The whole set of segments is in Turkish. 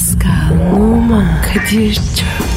Pascal, Oman, Kadir çok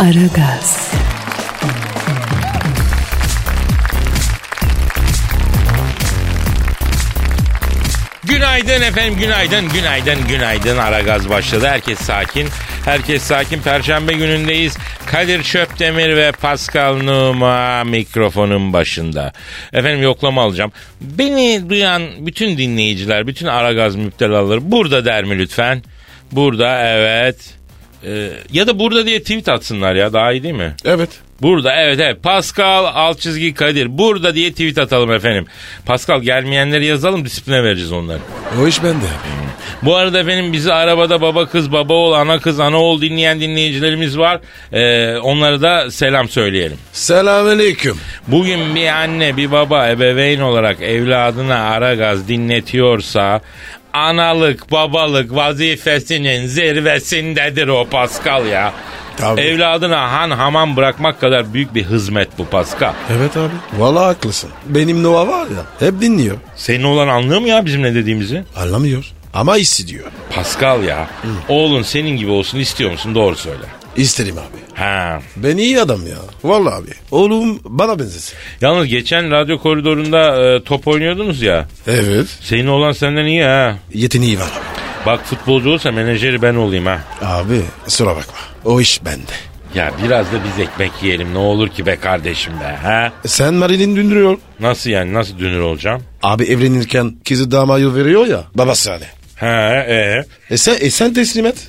Aragaz, Günaydın efendim, günaydın, günaydın, günaydın. Ara gaz başladı. Herkes sakin. Herkes sakin. Perşembe günündeyiz. Kadir Çöptemir ve Pascal Numa mikrofonun başında. Efendim yoklama alacağım. Beni duyan bütün dinleyiciler, bütün Ara Gaz müptelaları burada der mi lütfen? Burada evet. Ee, ya da burada diye tweet atsınlar ya daha iyi değil mi? Evet. Burada evet evet Pascal alt çizgi Kadir burada diye tweet atalım efendim. Pascal gelmeyenleri yazalım disipline vereceğiz onları. O iş bende. Bu arada benim bizi arabada baba kız baba oğul ana kız ana oğul dinleyen dinleyicilerimiz var. Ee, onlara da selam söyleyelim. Selamünaleyküm. Bugün bir anne bir baba ebeveyn olarak evladına ara gaz dinletiyorsa analık babalık vazifesinin zirvesindedir o Pascal ya. Tabii. Evladına han hamam bırakmak kadar büyük bir hizmet bu Pascal. Evet abi. Vallahi haklısın. Benim Nova var ya hep dinliyor. Senin olan anlıyor mu ya bizim ne dediğimizi? Anlamıyor. Ama hissediyor. Pascal ya. Oğlun senin gibi olsun istiyor musun? Doğru söyle. İsterim abi. Ha. Ben iyi adam ya. Vallahi abi. Oğlum bana benzesin. Yalnız geçen radyo koridorunda e, top oynuyordunuz ya. Evet. Senin olan senden iyi ha. Yeteneği var. Bak futbolcu olsa menajeri ben olayım ha. Abi kusura bakma. O iş bende. Ya biraz da biz ekmek yiyelim ne olur ki be kardeşim be ha. Sen Marilyn döndürüyor. Nasıl yani nasıl dünür olacağım? Abi evlenirken kızı damağı veriyor ya. Babası hani. Ha e. E sen, e sen teslim et.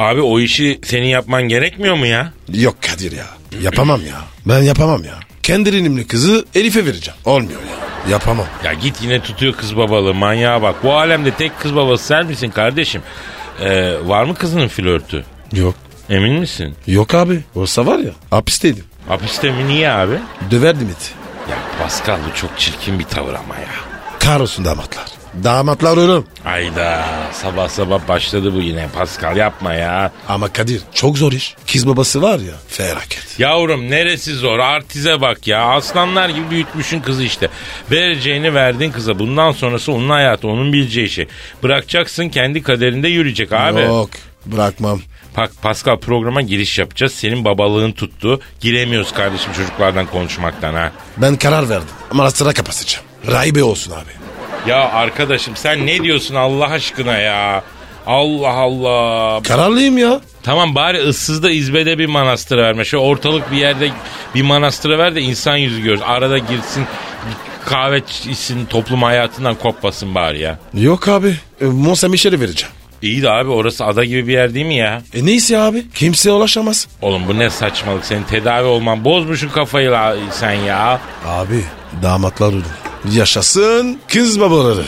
Abi o işi senin yapman gerekmiyor mu ya? Yok Kadir ya. Yapamam ya. Ben yapamam ya. Kendi elimle kızı Elif'e vereceğim. Olmuyor ya. Yapamam. Ya git yine tutuyor kız babalığı manyağa bak. Bu alemde tek kız babası sen misin kardeşim? Ee, var mı kızının flörtü? Yok. Emin misin? Yok abi. Olsa var ya hapisteydim. Hapiste mi niye abi? Döverdim it. Ya Pascal bu çok çirkin bir tavır ama ya. Kahrolsun damatlar. Damatlar ölüm. Ayda sabah sabah başladı bu yine Pascal yapma ya. Ama Kadir çok zor iş. Kız babası var ya felaket. Yavrum neresi zor artize bak ya aslanlar gibi büyütmüşün kızı işte. Vereceğini verdin kıza bundan sonrası onun hayatı onun bileceği şey. Bırakacaksın kendi kaderinde yürüyecek abi. Yok bırakmam. Bak Pascal programa giriş yapacağız senin babalığın tuttu. Giremiyoruz kardeşim çocuklardan konuşmaktan ha. Ben karar verdim. Ama sıra kapatacağım. Raybe olsun abi. Ya arkadaşım sen ne diyorsun Allah aşkına ya? Allah Allah. Kararlıyım ya. Tamam bari ıssızda izbede bir manastır verme. Şöyle ortalık bir yerde bir manastıra ver de insan yüzü görsün. Arada girsin kahve içsin toplum hayatından kopmasın bari ya. Yok abi. E, Mont Saint Michel'e vereceğim. İyi de abi orası ada gibi bir yer değil mi ya? E neyse abi. Kimseye ulaşamaz. Oğlum bu ne saçmalık senin tedavi olman bozmuşsun kafayı la, sen ya. Abi damatlar ölüm. Yaşasın kız babaları.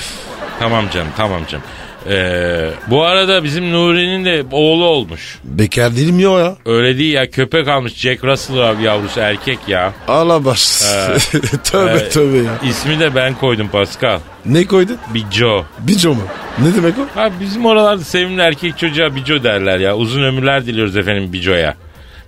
Tamam canım tamam canım. Ee, bu arada bizim Nuri'nin de oğlu olmuş. Bekar değilim ya ya. Öyle değil ya köpek almış Jack Russell abi yavrusu erkek ya. Allah baş. tövbe Ee, tövbe ya. İsmi de ben koydum Pascal. Ne koydun? Bijo. Bico mu? Ne demek o? Abi bizim oralarda sevimli erkek çocuğa Bijo derler ya. Uzun ömürler diliyoruz efendim Bijo'ya.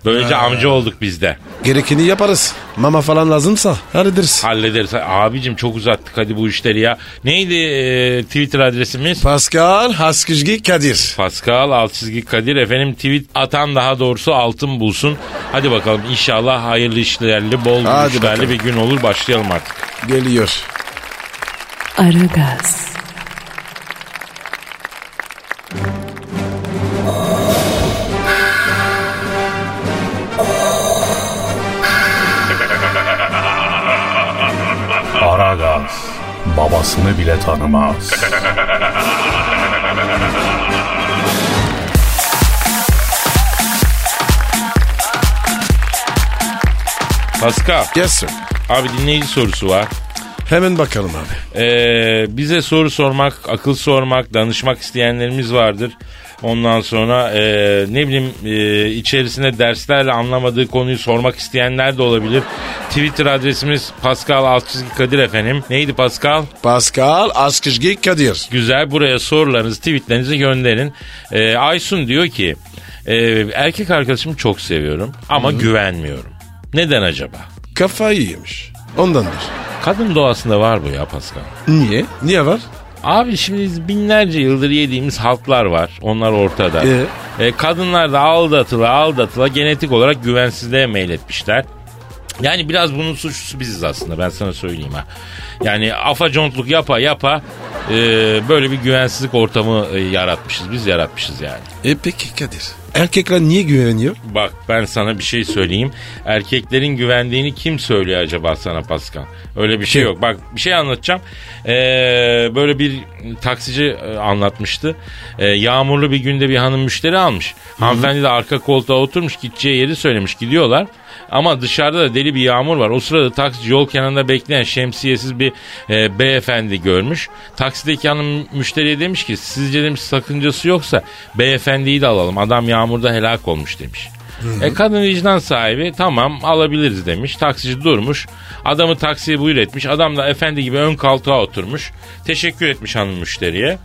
Böylece amca olduk biz de. Gerekeni yaparız. Mama falan lazımsa hallederiz. Hallederiz. Abicim çok uzattık hadi bu işleri ya. Neydi e, Twitter adresimiz? Pascal Haskizgi Kadir. Pascal alt çizgi Kadir efendim tweet atan daha doğrusu altın bulsun. Hadi bakalım inşallah hayırlı işlerli bol Hadi işlerli bakalım. bir gün olur başlayalım artık. Geliyor. Aragaz babasını bile tanımaz. Pascal Yes sir. abi dinleyici sorusu var. Hemen bakalım abi. Ee, bize soru sormak, akıl sormak, danışmak isteyenlerimiz vardır. Ondan sonra e, ne bileyim e, içerisinde derslerle anlamadığı konuyu sormak isteyenler de olabilir. Twitter adresimiz Pascal Altçizgi Kadir efendim. Neydi Pascal? Pascal Askışgi Kadir. Güzel buraya sorularınızı tweetlerinizi gönderin. E, Aysun diyor ki e, erkek arkadaşımı çok seviyorum ama güvenmiyorum. Neden acaba? Kafayı yemiş. Ondandır. Kadın doğasında var bu ya Pascal. Niye? Niye var? Abi şimdi binlerce yıldır yediğimiz halklar var. Onlar ortada. Ee? E, kadınlar da aldatıla aldatıla genetik olarak güvensizliğe meyletmişler. Yani biraz bunun suçlusu biziz aslında ben sana söyleyeyim ha. Yani afacontluk yapa yapa e, böyle bir güvensizlik ortamı e, yaratmışız. Biz yaratmışız yani. E peki Kadir. Erkekler niye güveniyor? Bak ben sana bir şey söyleyeyim. Erkeklerin güvendiğini kim söylüyor acaba sana Pascal? Öyle bir şey yok. Bak bir şey anlatacağım. Ee, böyle bir taksici e, anlatmıştı. Ee, yağmurlu bir günde bir hanım müşteri almış. Hanımefendi de arka koltuğa oturmuş gideceği yeri söylemiş gidiyorlar. Ama dışarıda da deli bir yağmur var. O sırada taksici yol kenarında bekleyen şemsiyesiz bir e, beyefendi görmüş. Taksideki hanım müşteriye demiş ki sizce demiş sakıncası yoksa beyefendiyi de alalım. Adam yağmurda helak olmuş demiş. E kadın vicdan sahibi tamam alabiliriz demiş. Taksici durmuş. Adamı taksiye buyur etmiş. Adam da efendi gibi ön koltuğa oturmuş. Teşekkür etmiş hanım müşteriye.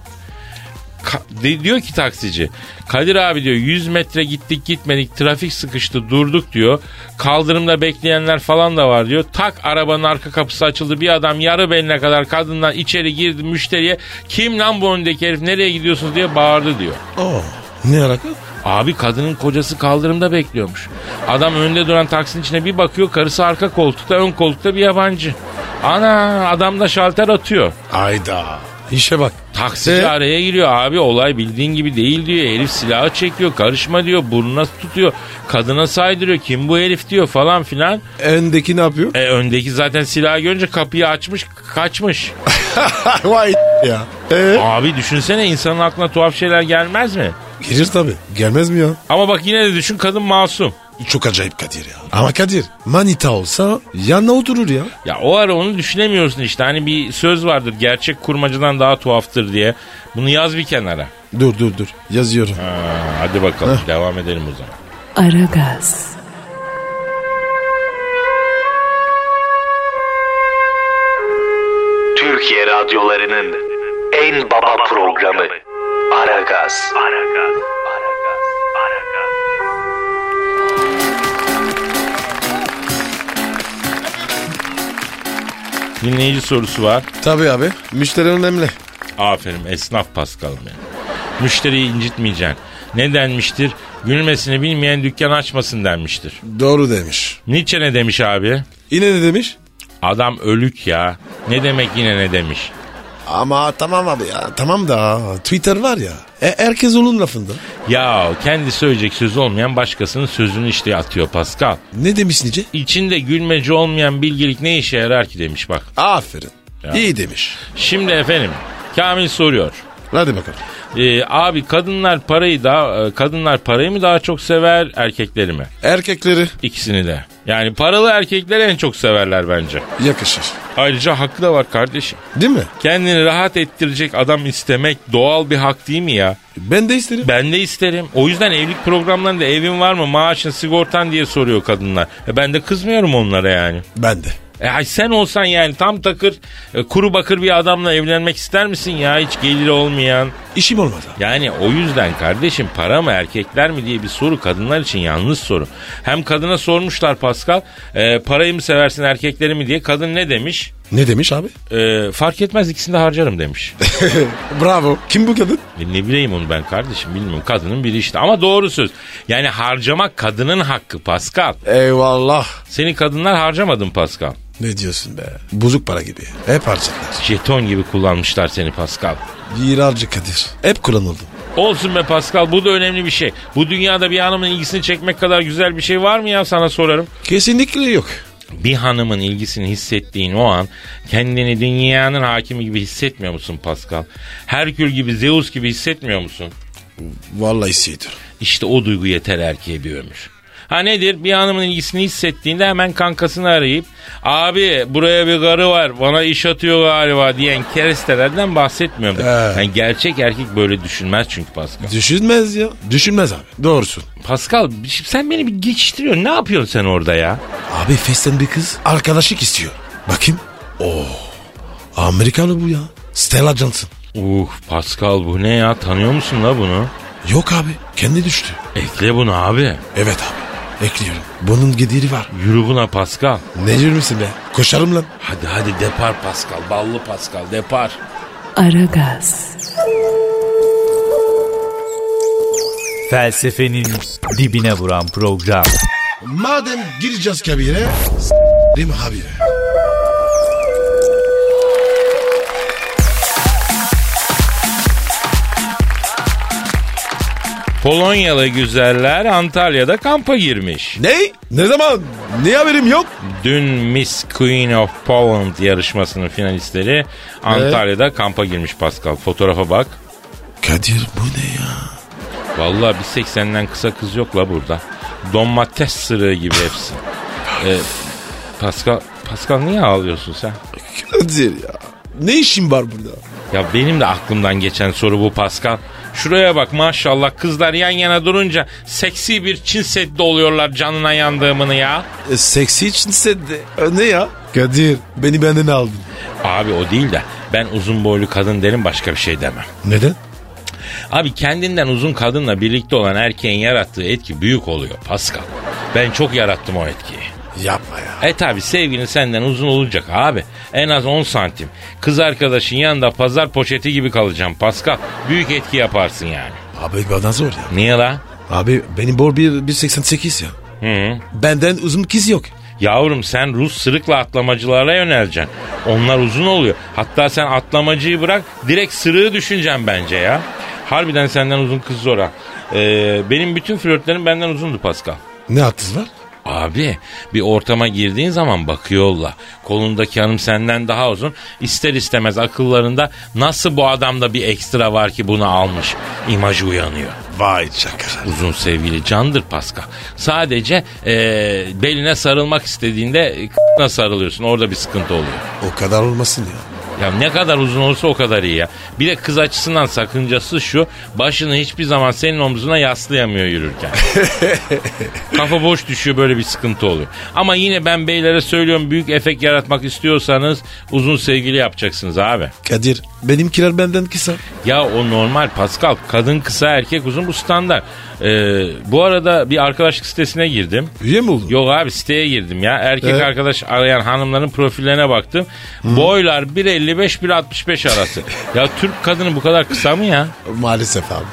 Ka- diyor ki taksici Kadir abi diyor 100 metre gittik gitmedik trafik sıkıştı durduk diyor. Kaldırımda bekleyenler falan da var diyor. Tak arabanın arka kapısı açıldı bir adam yarı beline kadar kadından içeri girdi müşteriye. Kim lan bu öndeki herif nereye gidiyorsunuz diye bağırdı diyor. Oo. Ne alaka? Abi kadının kocası kaldırımda bekliyormuş. Adam önde duran taksinin içine bir bakıyor karısı arka koltukta ön koltukta bir yabancı. Ana adam da şalter atıyor. Ayda. İşe bak. Taksici E? araya giriyor abi olay bildiğin gibi değil diyor. Herif silahı çekiyor karışma diyor burnuna tutuyor. Kadına saydırıyor kim bu herif diyor falan filan. Öndeki ne yapıyor? E öndeki zaten silahı görünce kapıyı açmış kaçmış. Vay ya. Ee? abi düşünsene insanın aklına tuhaf şeyler gelmez mi? Gelir tabii. Gelmez mi ya? Ama bak yine de düşün kadın masum. Çok acayip Kadir ya. Ama Kadir manita olsa yanına oturur ya. Ya o ara onu düşünemiyorsun işte. Hani bir söz vardır gerçek kurmacadan daha tuhaftır diye. Bunu yaz bir kenara. Dur dur dur yazıyorum. Ha, hadi bakalım devam edelim o zaman. Aragaz, Türkiye radyolarının en baba programı Aragaz. Dinleyici sorusu var. Tabii abi. Müşteri önemli. Aferin esnaf Paskal'ım ya. Müşteriyi incitmeyeceksin. Ne denmiştir? Gülmesini bilmeyen dükkan açmasın denmiştir. Doğru demiş. Nietzsche ne demiş abi? Yine ne demiş? Adam ölük ya. Ne demek yine ne demiş? Ama tamam abi ya. Tamam da Twitter var ya. E, herkes onun lafında. Ya kendi söyleyecek sözü olmayan başkasının sözünü işte atıyor Pascal. Ne demiş Nice? İçinde gülmeci olmayan bilgilik ne işe yarar ki demiş bak. Aferin. İyi demiş. Şimdi efendim Kamil soruyor. Hadi bakalım. Ee, abi kadınlar parayı daha e, kadınlar parayı mı daha çok sever erkekleri mi? Erkekleri İkisini de. Yani paralı erkekleri en çok severler bence. yakışır. Ayrıca hakkı da var kardeşim. Değil mi? Kendini rahat ettirecek adam istemek doğal bir hak değil mi ya? Ben de isterim. Ben de isterim. O yüzden evlilik programlarında evin var mı maaşın sigortan diye soruyor kadınlar. E ben de kızmıyorum onlara yani. Ben de. E sen olsan yani tam takır e, kuru bakır bir adamla evlenmek ister misin ya hiç geliri olmayan? İşim olmadı. Yani o yüzden kardeşim para mı erkekler mi diye bir soru kadınlar için yanlış soru. Hem kadına sormuşlar Pascal e, parayı mı seversin erkekleri mi diye kadın ne demiş? Ne demiş abi? E, fark etmez ikisini de harcarım demiş. Bravo. Kim bu kadın? E, ne bileyim onu ben kardeşim bilmiyorum kadının biri işte ama doğru söz. Yani harcamak kadının hakkı Pascal. Eyvallah. Seni kadınlar harcamadın Pascal. Ne diyorsun be? Bozuk para gibi. Hep harcadılar. Jeton gibi kullanmışlar seni Pascal. Bir harcı Kadir. Hep kullanıldım. Olsun be Pascal bu da önemli bir şey. Bu dünyada bir hanımın ilgisini çekmek kadar güzel bir şey var mı ya sana sorarım. Kesinlikle yok. Bir hanımın ilgisini hissettiğin o an kendini dünyanın hakimi gibi hissetmiyor musun Pascal? Herkül gibi Zeus gibi hissetmiyor musun? Vallahi hissediyorum. İşte o duygu yeter erkeğe bir ömür. Ha nedir? Bir hanımın ilgisini hissettiğinde hemen kankasını arayıp abi buraya bir karı var bana iş atıyor galiba diyen kerestelerden bahsetmiyorum. Yani gerçek erkek böyle düşünmez çünkü Pascal. Düşünmez ya. Düşünmez abi. Doğrusun. Pascal sen beni bir geçiştiriyorsun. Ne yapıyorsun sen orada ya? Abi festen bir kız arkadaşlık istiyor. Bakayım. Oo. Amerikalı bu ya. Stella Johnson. Uh Pascal bu ne ya? Tanıyor musun la bunu? Yok abi. Kendi düştü. Ekle bunu abi. Evet abi. Ekliyorum. Bunun gideri var. Yürü buna Pascal. Ne yürümüşsün be? Koşarım lan. Hadi hadi depar Pascal. Ballı Pascal depar. Aragaz, Felsefenin dibine vuran program. Madem gireceğiz kabire. S**rim habire. Polonyalı güzeller Antalya'da kampa girmiş. Ne? Ne zaman? Ne haberim yok? Dün Miss Queen of Poland yarışmasının finalistleri Antalya'da kampa girmiş Pascal. Fotoğrafa bak. Kadir bu ne ya? Vallahi bir 80'den kısa kız yok la burada. Domates sırığı gibi hepsi. Ee, Pascal, Pascal niye ağlıyorsun sen? Kadir ya. Ne işin var burada? Ya benim de aklımdan geçen soru bu Pascal. Şuraya bak maşallah kızlar yan yana durunca seksi bir Çin seddi oluyorlar canına yandığımını ya. E, seksi için seddi. E, ne ya? Kadir beni benden aldın. Abi o değil de ben uzun boylu kadın derim başka bir şey demem. Neden? Abi kendinden uzun kadınla birlikte olan erkeğin yarattığı etki büyük oluyor Pascal. Ben çok yarattım o etkiyi. Yapma ya. E tabi sevgilin senden uzun olacak abi. En az 10 santim. Kız arkadaşın yanında pazar poşeti gibi kalacağım Pascal. Büyük etki yaparsın yani. Abi bana zor ya. Niye la? Abi benim bor 1.88 ya. Hı. Benden uzun kız yok. Yavrum sen Rus sırıkla atlamacılarla yöneleceksin. Onlar uzun oluyor. Hatta sen atlamacıyı bırak direkt sırığı düşüneceksin bence ya. Harbiden senden uzun kız zor ha. Ee, benim bütün flörtlerim benden uzundu Pascal. Ne hattız var? Abi bir ortama girdiğin zaman bakıyorlar. Kolundaki hanım senden daha uzun. İster istemez akıllarında nasıl bu adamda bir ekstra var ki bunu almış. İmajı uyanıyor. Vay çakar. Uzun sevgili candır Pascal. Sadece eee, beline sarılmak istediğinde k***na sarılıyorsun. Orada bir sıkıntı oluyor. O kadar olmasın ya. Ya ne kadar uzun olursa o kadar iyi ya. Bir de kız açısından sakıncası şu. Başını hiçbir zaman senin omzuna yaslayamıyor yürürken. Kafa boş düşüyor böyle bir sıkıntı oluyor. Ama yine ben beylere söylüyorum büyük efekt yaratmak istiyorsanız uzun sevgili yapacaksınız abi. Kadir benimkiler benden kısa. Ya o normal Pascal. Kadın kısa erkek uzun bu standart. Ee, bu arada bir arkadaşlık sitesine girdim. Üye mi oldun? Yok abi siteye girdim ya. Erkek Evet. arkadaş arayan hanımların profillerine baktım. Boylar 1.55-1.65 arası. ya Türk kadını bu kadar kısa mı ya? Maalesef abi.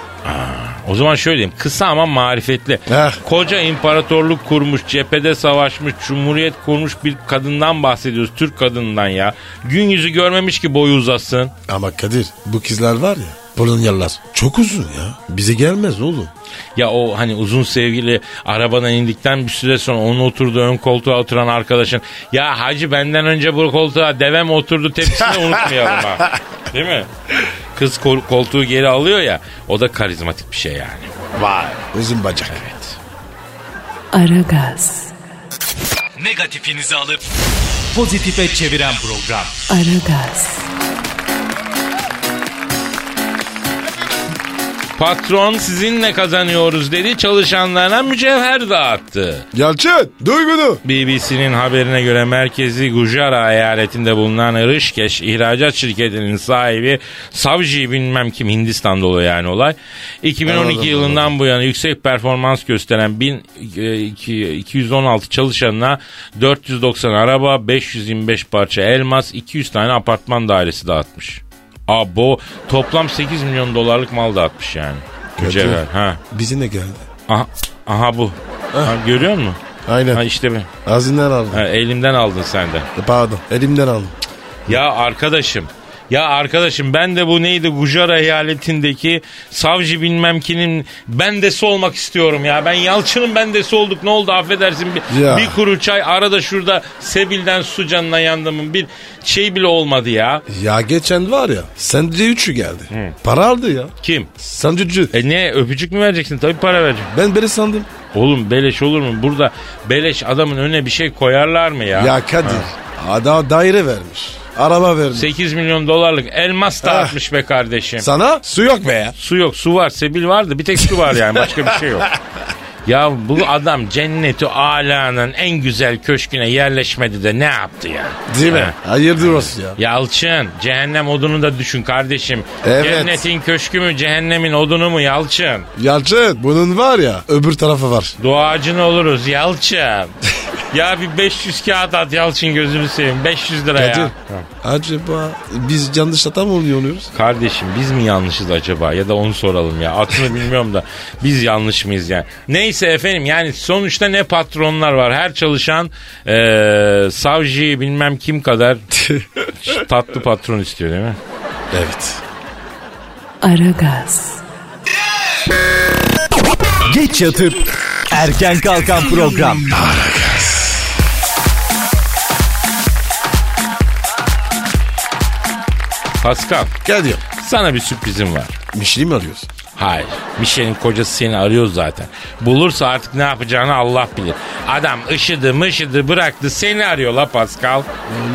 O zaman şöyle diyeyim. Kısa ama marifetli. Heh. Koca imparatorluk kurmuş, cephede savaşmış, cumhuriyet kurmuş bir kadından bahsediyoruz. Türk kadından ya. Gün yüzü görmemiş ki boyu uzasın. Ama Kadir bu kızlar var ya Polonyalılar çok uzun ya. Bize gelmez oğlum. Ya o hani uzun sevgili arabadan indikten bir süre sonra onun oturduğu ön koltuğa oturan arkadaşın ya hacı benden önce bu koltuğa devem oturdu tepkisini unutmayalım ha. Değil mi? Kız kol- koltuğu geri alıyor ya o da karizmatik bir şey yani. Vay. Uzun bacak. Aragaz, Negatifinizi alıp pozitife çeviren program. Aragaz, Patron sizinle kazanıyoruz dedi çalışanlarına mücevher dağıttı. Yalçın duy bunu. BBC'nin haberine göre merkezi Gujarat eyaletinde bulunan Rishikesh ihracat şirketinin sahibi Savji bilmem kim Hindistan'da oluyor yani olay. 2012 Anladım, yılından bu yana yüksek performans gösteren 1216 çalışanına 490 araba, 525 parça elmas, 200 tane apartman dairesi dağıtmış. Abo toplam 8 milyon dolarlık mal dağıtmış yani. Mücevher. Ha. Bize ne geldi? Aha, aha bu. Ha, görüyor musun? Aynen. Ha işte bu. Ağzından aldım. Ha, elimden aldın sen de. E, Pardon elimden aldım. Ya arkadaşım. Ya arkadaşım ben de bu neydi Gujarat eyaletindeki savcı bilmem kinin bendesi olmak istiyorum ya. Ben Yalçın'ın bendesi olduk ne oldu affedersin bir, Ya. bir kuru çay arada şurada Sebil'den su canına yandımın bir şey bile olmadı ya. Ya geçen var ya sence üçü geldi. Para aldı ya. Kim? Sancıcı. E ne öpücük mü vereceksin tabii para vereceksin. Ben beni sandım. Oğlum beleş olur mu? Burada beleş adamın önüne bir şey koyarlar mı ya? Ya Kadir adam daire vermiş. Araba vermiş. 8 milyon dolarlık elmas Ah. dağıtmış be kardeşim. Sana su yok be ya. Su yok su var sebil vardı bir tek su var yani başka bir şey yok. Ya bu adam cenneti alanın en güzel köşküne yerleşmedi de ne yaptı ya? Değil mi? Ha. Hayırdır olsun ya. Yalçın cehennem odunu da düşün kardeşim. Evet. Cennetin köşkü mü cehennemin odunu mu Yalçın? Yalçın bunun var ya öbür tarafı var. Duacın oluruz Yalçın. ya bir 500 kağıt at Yalçın gözünü seveyim 500 lira Kadir ya. acaba biz yanlış hata mı oluyoruz? Kardeşim biz mi yanlışız acaba ya da onu soralım ya. Atını bilmiyorum da biz yanlış mıyız yani. Neyse efendim yani sonuçta ne patronlar var. Her çalışan eee savcıyı bilmem kim kadar tatlı patron istiyor değil mi? Evet. Aragaz, Geç yatıp erken kalkan program. Pascal Kadir. sana bir sürprizim var. Mişli mi arıyorsun? Hayır. Mişel'in kocası seni arıyor zaten. Bulursa artık ne yapacağını Allah bilir. Adam ışıdı mışıdı bıraktı seni arıyor la Pascal.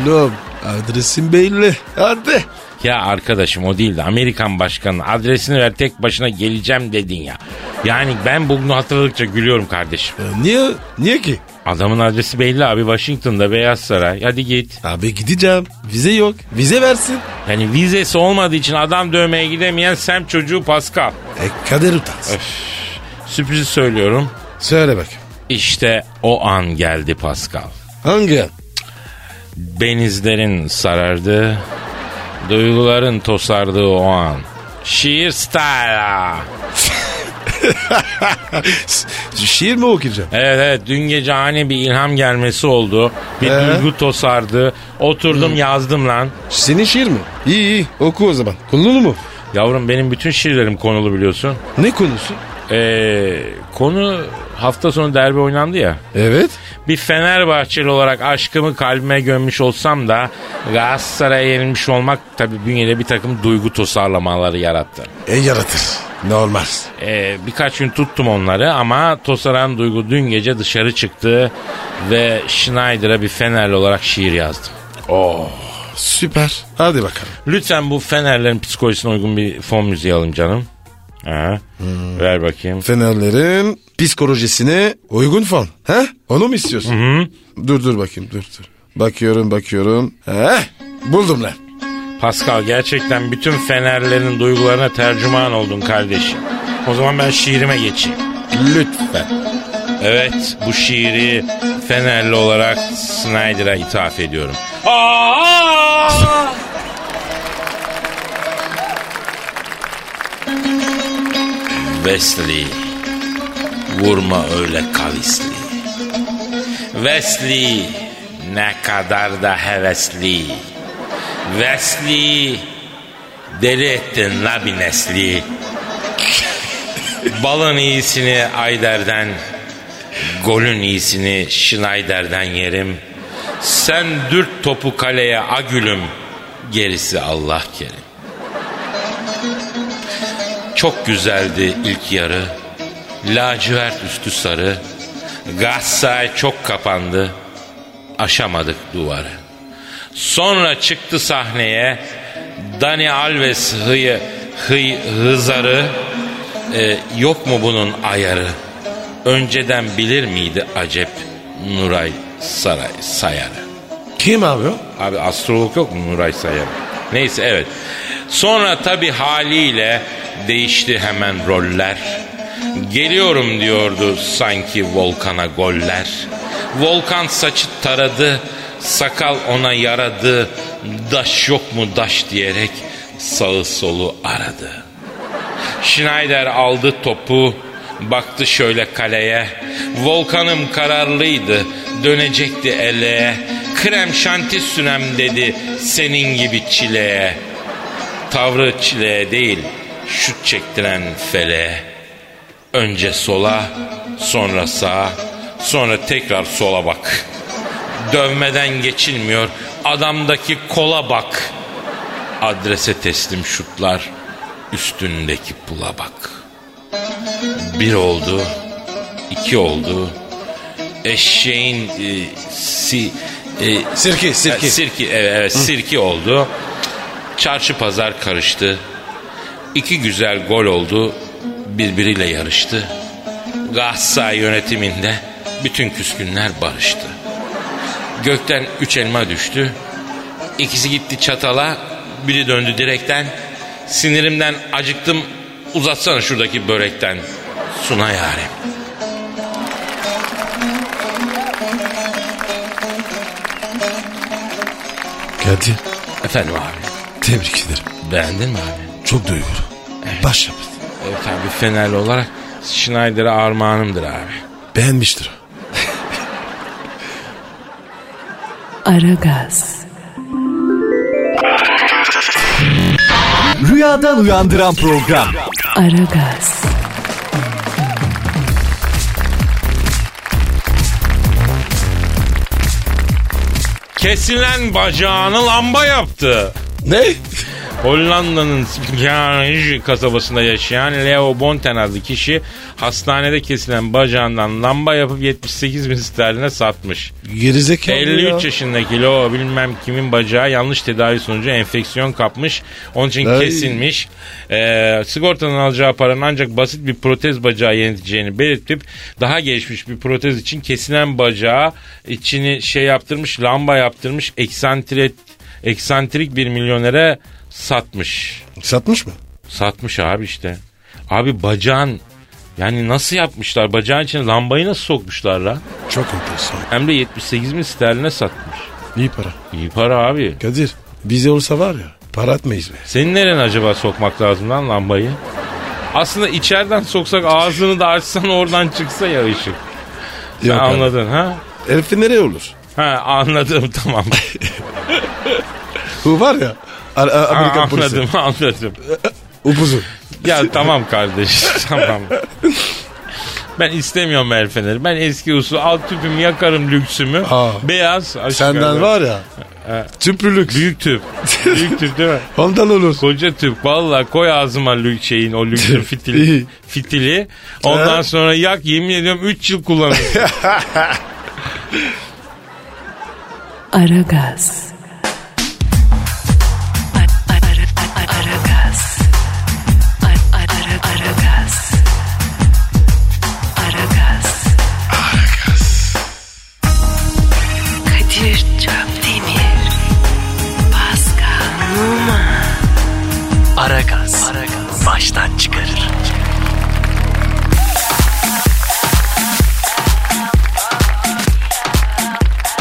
Oğlum adresim belli. Hadi. Ya arkadaşım o değil de Amerikan başkanının adresini ver tek başına geleceğim dedin ya. Yani ben bugünü hatırladıkça gülüyorum kardeşim. E, niye? Niye ki? Adamın adresi belli abi Washington'da Beyaz Saray. Hadi git. Abi gideceğim. Vize yok. Vize versin. Yani vizesi olmadığı için adam dövmeye gidemeyen sem çocuğu Pascal. E kader utansın. Sürprizi söylüyorum. Söyle bak. İşte o an geldi Pascal. Hangi an? Benizlerin sarardı. Duyguların tosardığı o an. Şiir style. Şiir mi okuyacağım? Evet evet dün gece ani bir ilham gelmesi oldu. Bir Ee? duygu tosardı. Oturdum yazdım lan. Senin şiir mi? İyi iyi oku o zaman. Konulu mu? Yavrum benim bütün şiirlerim konulu biliyorsun. Ne konusu? Ee, konu hafta sonu derbi oynandı ya. Evet. Bir Fenerbahçeli olarak aşkımı kalbime gömmüş olsam da Galatasaray'a yenilmiş olmak tabii bünyede bir takım duygu tosarlamaları yarattı. E yaratır. Normal. Ee, birkaç gün tuttum onları ama tosaran duygu dün gece dışarı çıktı ve Schneider'a bir Fenerli olarak şiir yazdım. Süper. Hadi bakalım. Lütfen bu Fenerlerin psikolojisine uygun bir fon müziği alın canım. Ha, Ver bakayım. Fenerlerin psikolojisine uygun fon. He? Onu mu istiyorsun? Dur dur bakayım dur dur. Bakıyorum bakıyorum. He? Buldum lan. Pascal gerçekten bütün Fenerlerin duygularına tercüman oldun kardeşim. O zaman ben şiirime geçeyim. Lütfen. Evet bu şiiri Fenerli olarak Snyder'a ithaf ediyorum. Aa! Wesley vurma öyle kavisli. Wesley ne kadar da hevesli. Wesley deli ettin la bir nesli. Balın iyisini Ayder'den, golün iyisini Schneider'den yerim. Sen dürt topu kaleye agülüm, gerisi Allah kerim. Çok güzeldi ilk yarı. Lacivert üstü sarı. Galatasaray çok kapandı. Aşamadık duvarı. Sonra çıktı sahneye Dani Alves hıyı, hıy, hızarı. Ee, yok mu bunun ayarı? Önceden bilir miydi acep Nuray Saray Sayarı? Kim abi o? Abi astrolog yok mu Nuray Sayar? Neyse evet. Sonra tabi haliyle değişti hemen roller. Geliyorum diyordu sanki Volkan'a goller. Volkan saçı taradı, sakal ona yaradı. Daş yok mu daş diyerek sağı solu aradı. Schneider aldı topu, baktı şöyle kaleye. Volkanım kararlıydı, dönecekti eleğe. Krem şanti sünem dedi senin gibi çileye. Tavrı çileye değil, şut çektiren feleğe. Önce sola, sonra sağa, sonra tekrar sola bak. Dövmeden geçilmiyor, adamdaki kola bak. Adrese teslim şutlar, üstündeki pula bak. Bir oldu, iki oldu. Eşeğin e, si, e, Sirki, sirki. e, sirki, evet, evet sirki oldu. Çarşı pazar karıştı. İki güzel gol oldu. Birbiriyle yarıştı. Galatasaray yönetiminde bütün küskünler barıştı. Gökten üç elma düştü. İkisi gitti çatala, biri döndü direkten. Sinirimden acıktım, uzatsana şuradaki börekten. Suna yarim. Kadir Efendim abi, tebrik ederim. beğendin mi abi? Çok duyuyorum. Başyapıt. Evet abi Fenerli olarak Schneider'e armağanımdır abi. Beğenmiştir. Aragaz, Rüyadan uyandıran program. Aragaz, Kesilen bacağını lamba yaptı. Ne? Hollanda'nın Spikanij kasabasında yaşayan Leo Bonten adlı kişi hastanede kesilen bacağından lamba yapıp 78 bin sterline satmış. Gerizekalı 53 ya. yaşındaki Leo bilmem kimin bacağı yanlış tedavi sonucu enfeksiyon kapmış. Onun için Ay. kesilmiş. Ee, sigortanın alacağı paranın ancak basit bir protez bacağı yöneteceğini belirtip daha gelişmiş bir protez için kesilen bacağı içini şey yaptırmış lamba yaptırmış eksantrik, eksantrik bir milyonere satmış. Satmış mı? Satmış abi işte. Abi bacağın yani nasıl yapmışlar? Bacağın içine lambayı nasıl sokmuşlar la? Çok enteresan. Hem de 78 bin sterline satmış. İyi para. İyi para abi. Kadir bize olsa var ya para etmeyiz be. Senin nereden acaba sokmak lazım lan lambayı? Aslında içeriden soksak ağzını da açsan oradan çıksa ya ışık. Sen Yok abi. anladın ha? Herifi nereye olur? Ha anladım tamam. Bu var ya A- A- Ha, Amerikan polisi. anladım anladım. Upuzun. Ya tamam kardeş tamam. Ben istemiyorum el feneri. Ben eski usul alt tüpümü yakarım lüksümü. Aa. Beyaz. Senden yukarı. var ya. Tüplülük. Büyük tüp. Büyük tüp değil mi? Ondan olur. Koca tüp. Valla koy ağzıma lük şeyin o lüksün fitili. Fitili. Ondan Ha? sonra yak yemin ediyorum 3 yıl kullanırsın. Aragaz.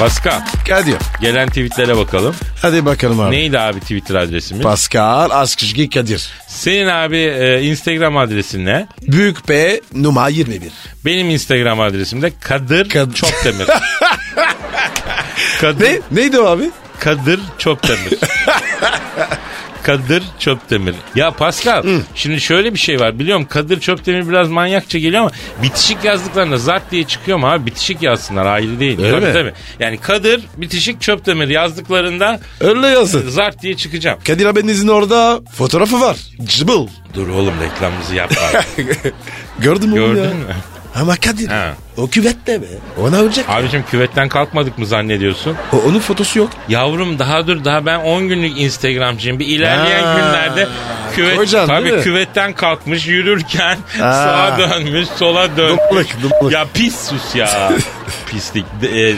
Pascal Kadir. gelen tweetlere bakalım. Hadi bakalım abi. Neydi abi Twitter adresimiz? Pascal Askışgi Kadir. Senin abi e, Instagram adresin ne? Büyük P numara 21. Benim Instagram adresim de Kadir Kad- Çopdemir. Kadir, Ne? Neydi o abi? Kadir Çopdemir. Kadir Çöptemir. Ya Pascal şimdi şöyle bir şey var. Biliyorum Kadir Çöptemir biraz manyakça geliyor ama bitişik yazdıklarında zart diye çıkıyor mu abi? Bitişik yazsınlar ayrı değil. Öyle tabii, mi? tabii. Yani Kadir bitişik Çöptemir yazdıklarında Öyle yazın. zart diye çıkacağım. Kadir abinizin orada fotoğrafı var. Cıbıl. Dur oğlum reklamımızı yapma. Gördün mü? Gördün mü? Ama Kadir Ha. o küvette be. O ne olacak? Abicim küvetten kalkmadık mı zannediyorsun? O, onun fotosu yok. Yavrum daha dur daha ben 10 günlük Instagramcıyım. Bir ilerleyen Ha. günlerde küvet değil tabii mi? küvetten kalkmış yürürken sağa dönmüş sola dönmüş. Dumbalık, dumbalık. Ya pis sus ya. Pislik. De, e,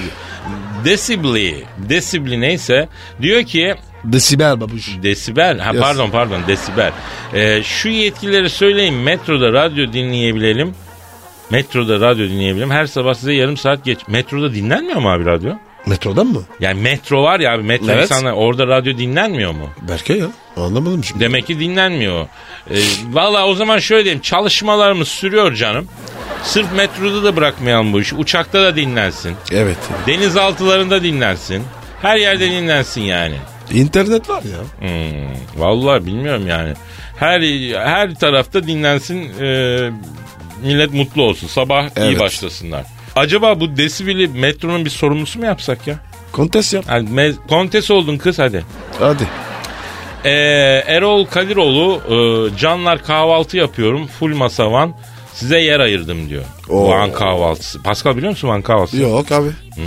Desibli. Desibli neyse diyor ki Desibel babuş. Desibel. Ha Yes. pardon pardon desibel. Ee, şu yetkilileri söyleyin metroda radyo dinleyebilelim. Metroda radyo dinleyebilirim. Her sabah size yarım saat geç. Metroda dinlenmiyor mu abi radyo? Metrodan mı? Yani metro var ya abi metro Evet. insanlar orada radyo dinlenmiyor mu? Berke ya. Anlamadım şimdi. Demek ki dinlenmiyor. Ee, Valla o zaman şöyle diyeyim çalışmalarımız sürüyor canım. Sırf metroda da bırakmayalım bu işi. Uçakta da dinlensin. Evet. Denizaltılarında dinlensin. Her yerde dinlensin yani. İnternet var ya. Hmm, vallahi bilmiyorum yani. Her her tarafta dinlensin. e, millet mutlu olsun. Sabah iyi Evet. başlasınlar. Acaba bu desibili metronun bir sorumlusu mu yapsak ya? Kontes yap. Yani me- kontes oldun kız hadi. Hadi. Ee, Erol Kadiroğlu e, canlar kahvaltı yapıyorum full masavan Size yer ayırdım diyor. Oo. Van kahvaltısı. Pascal biliyor musun Van kahvaltısı? Yok abi. Hmm.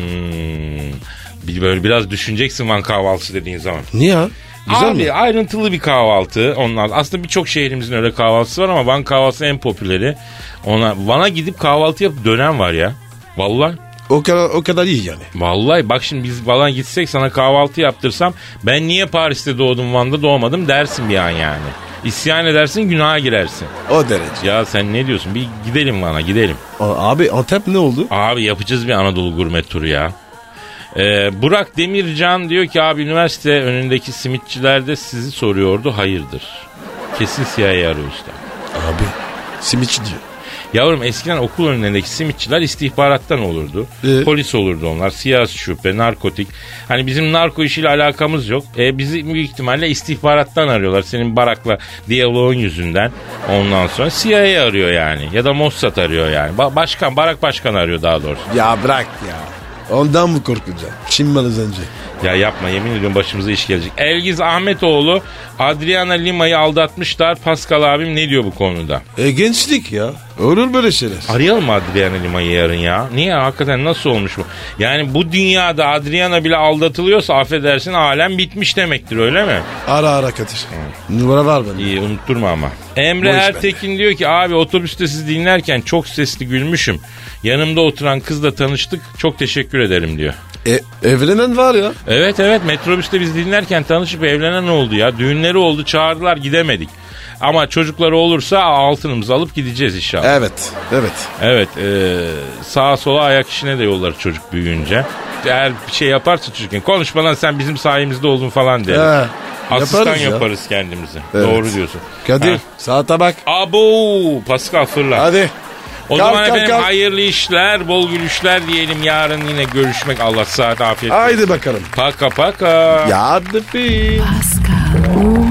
Bir böyle biraz düşüneceksin Van kahvaltısı dediğin zaman. Niye ya? Güzel Abi mi? ayrıntılı bir kahvaltı. Onlar aslında birçok şehrimizin öyle kahvaltısı var ama Van kahvaltısı en popüleri. Ona Van'a gidip kahvaltı yapıp dönen var ya. Vallahi. O kadar, o kadar iyi yani. Vallahi bak şimdi biz Van'a gitsek sana kahvaltı yaptırsam ben niye Paris'te doğdum Van'da doğmadım dersin bir an yani. İsyan edersin günaha girersin. O derece. Ya sen ne diyorsun? Bir gidelim Van'a gidelim. A- Abi Antep ne oldu? Abi yapacağız bir Anadolu gurme turu ya. Ee, Burak Demircan diyor ki abi üniversite önündeki simitçiler de sizi soruyordu hayırdır. Kesin CIA arıyor usta. Abi simitçi diyor. Yavrum eskiden okul önündeki simitçiler istihbarattan olurdu. Ee? Polis olurdu onlar. Siyasi şüphe, narkotik. Hani bizim narko işiyle alakamız yok. E, bizi büyük ihtimalle istihbarattan arıyorlar. Senin Barak'la diyaloğun yüzünden. Ondan sonra CIA arıyor yani. Ya da Mossad arıyor yani. Ba- başkan, Barak Başkan arıyor daha doğrusu. Ya bırak ya. Ondan mı korkacaksın? Çinmeniz önce. Ya yapma yemin ediyorum başımıza iş gelecek. Elgiz Ahmetoğlu Adriana Lima'yı aldatmışlar. Pascal abim ne diyor bu konuda? E gençlik ya. Olur böyle şeyler. Arayalım mı Adriana Lima'yı yarın ya? Niye hakikaten nasıl olmuş bu? Yani bu dünyada Adriana bile aldatılıyorsa affedersin alem bitmiş demektir öyle mi? Ara ara Kadir. Numara var bende. İyi unutturma ama. Emre Ertekin diyor ki abi otobüste sizi dinlerken çok sesli gülmüşüm. Yanımda oturan kızla tanıştık çok teşekkür ederim diyor. E, evlenen var ya. Evet evet metrobüste biz dinlerken tanışıp evlenen oldu ya. Düğünleri oldu çağırdılar gidemedik. Ama çocukları olursa altınımızı alıp gideceğiz inşallah. Evet. Evet. Evet e, sağa sola ayak işine de yollar çocuk büyüyünce. Eğer bir şey yaparsa çocukken konuşma lan sen bizim sayemizde oldun falan deriz. Ha, Asistan yaparız ya. yaparız kendimizi. Evet. Doğru diyorsun. Kadir Ha. saate bak. Abo Pascal fırla. Hadi. O Kalk, zaman kalk, efendim kalk. hayırlı işler, bol gülüşler diyelim. Yarın yine görüşmek. Allah saat afiyet olsun. Haydi bakalım. Paka paka. Ya the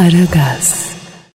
Aragaz.